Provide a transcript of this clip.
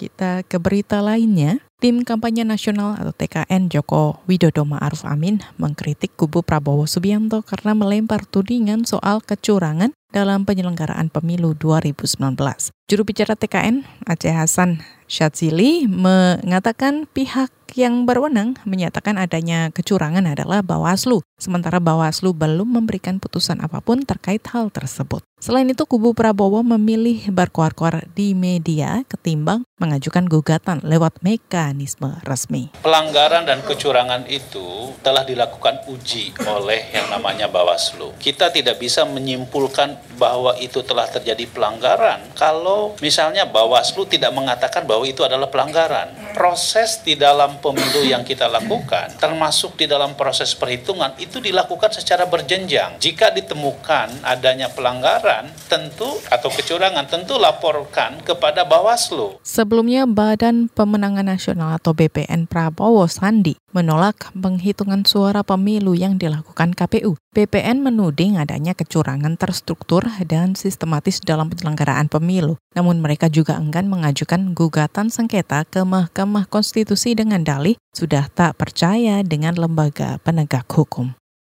Kita ke berita lainnya. Tim Kampanye Nasional atau TKN Joko Widodo Ma'ruf Amin mengkritik kubu Prabowo Subianto karena melempar tudingan soal kecurangan dalam penyelenggaraan pemilu 2019. Juru bicara TKN, Aceh Hasan Syadzili, mengatakan pihak yang berwenang menyatakan adanya kecurangan adalah Bawaslu, sementara Bawaslu belum memberikan putusan apa pun terkait hal tersebut. Selain itu, kubu Prabowo memilih berkuar-kuar di media ketimbang mengajukan gugatan lewat mekanisme resmi. Pelanggaran dan kecurangan itu telah dilakukan uji oleh yang namanya Bawaslu. Kita tidak bisa menyimpulkan bahwa itu telah terjadi pelanggaran kalau misalnya Bawaslu tidak mengatakan bahwa itu adalah pelanggaran. Proses di dalam pemilu yang kita lakukan, termasuk di dalam proses perhitungan, itu dilakukan secara berjenjang. Jika ditemukan adanya pelanggaran, tentu atau kecurangan, tentu laporkan kepada Bawaslu. Sebelumnya, Badan Pemenangan Nasional atau BPN Prabowo Sandi menolak penghitungan suara pemilu yang dilakukan KPU. BPN menuding adanya kecurangan terstruktur dan sistematis dalam penyelenggaraan pemilu. Namun mereka juga enggan mengajukan gugatan sengketa ke Mahkamah Konstitusi dengan dalih sudah tak percaya dengan lembaga penegak hukum.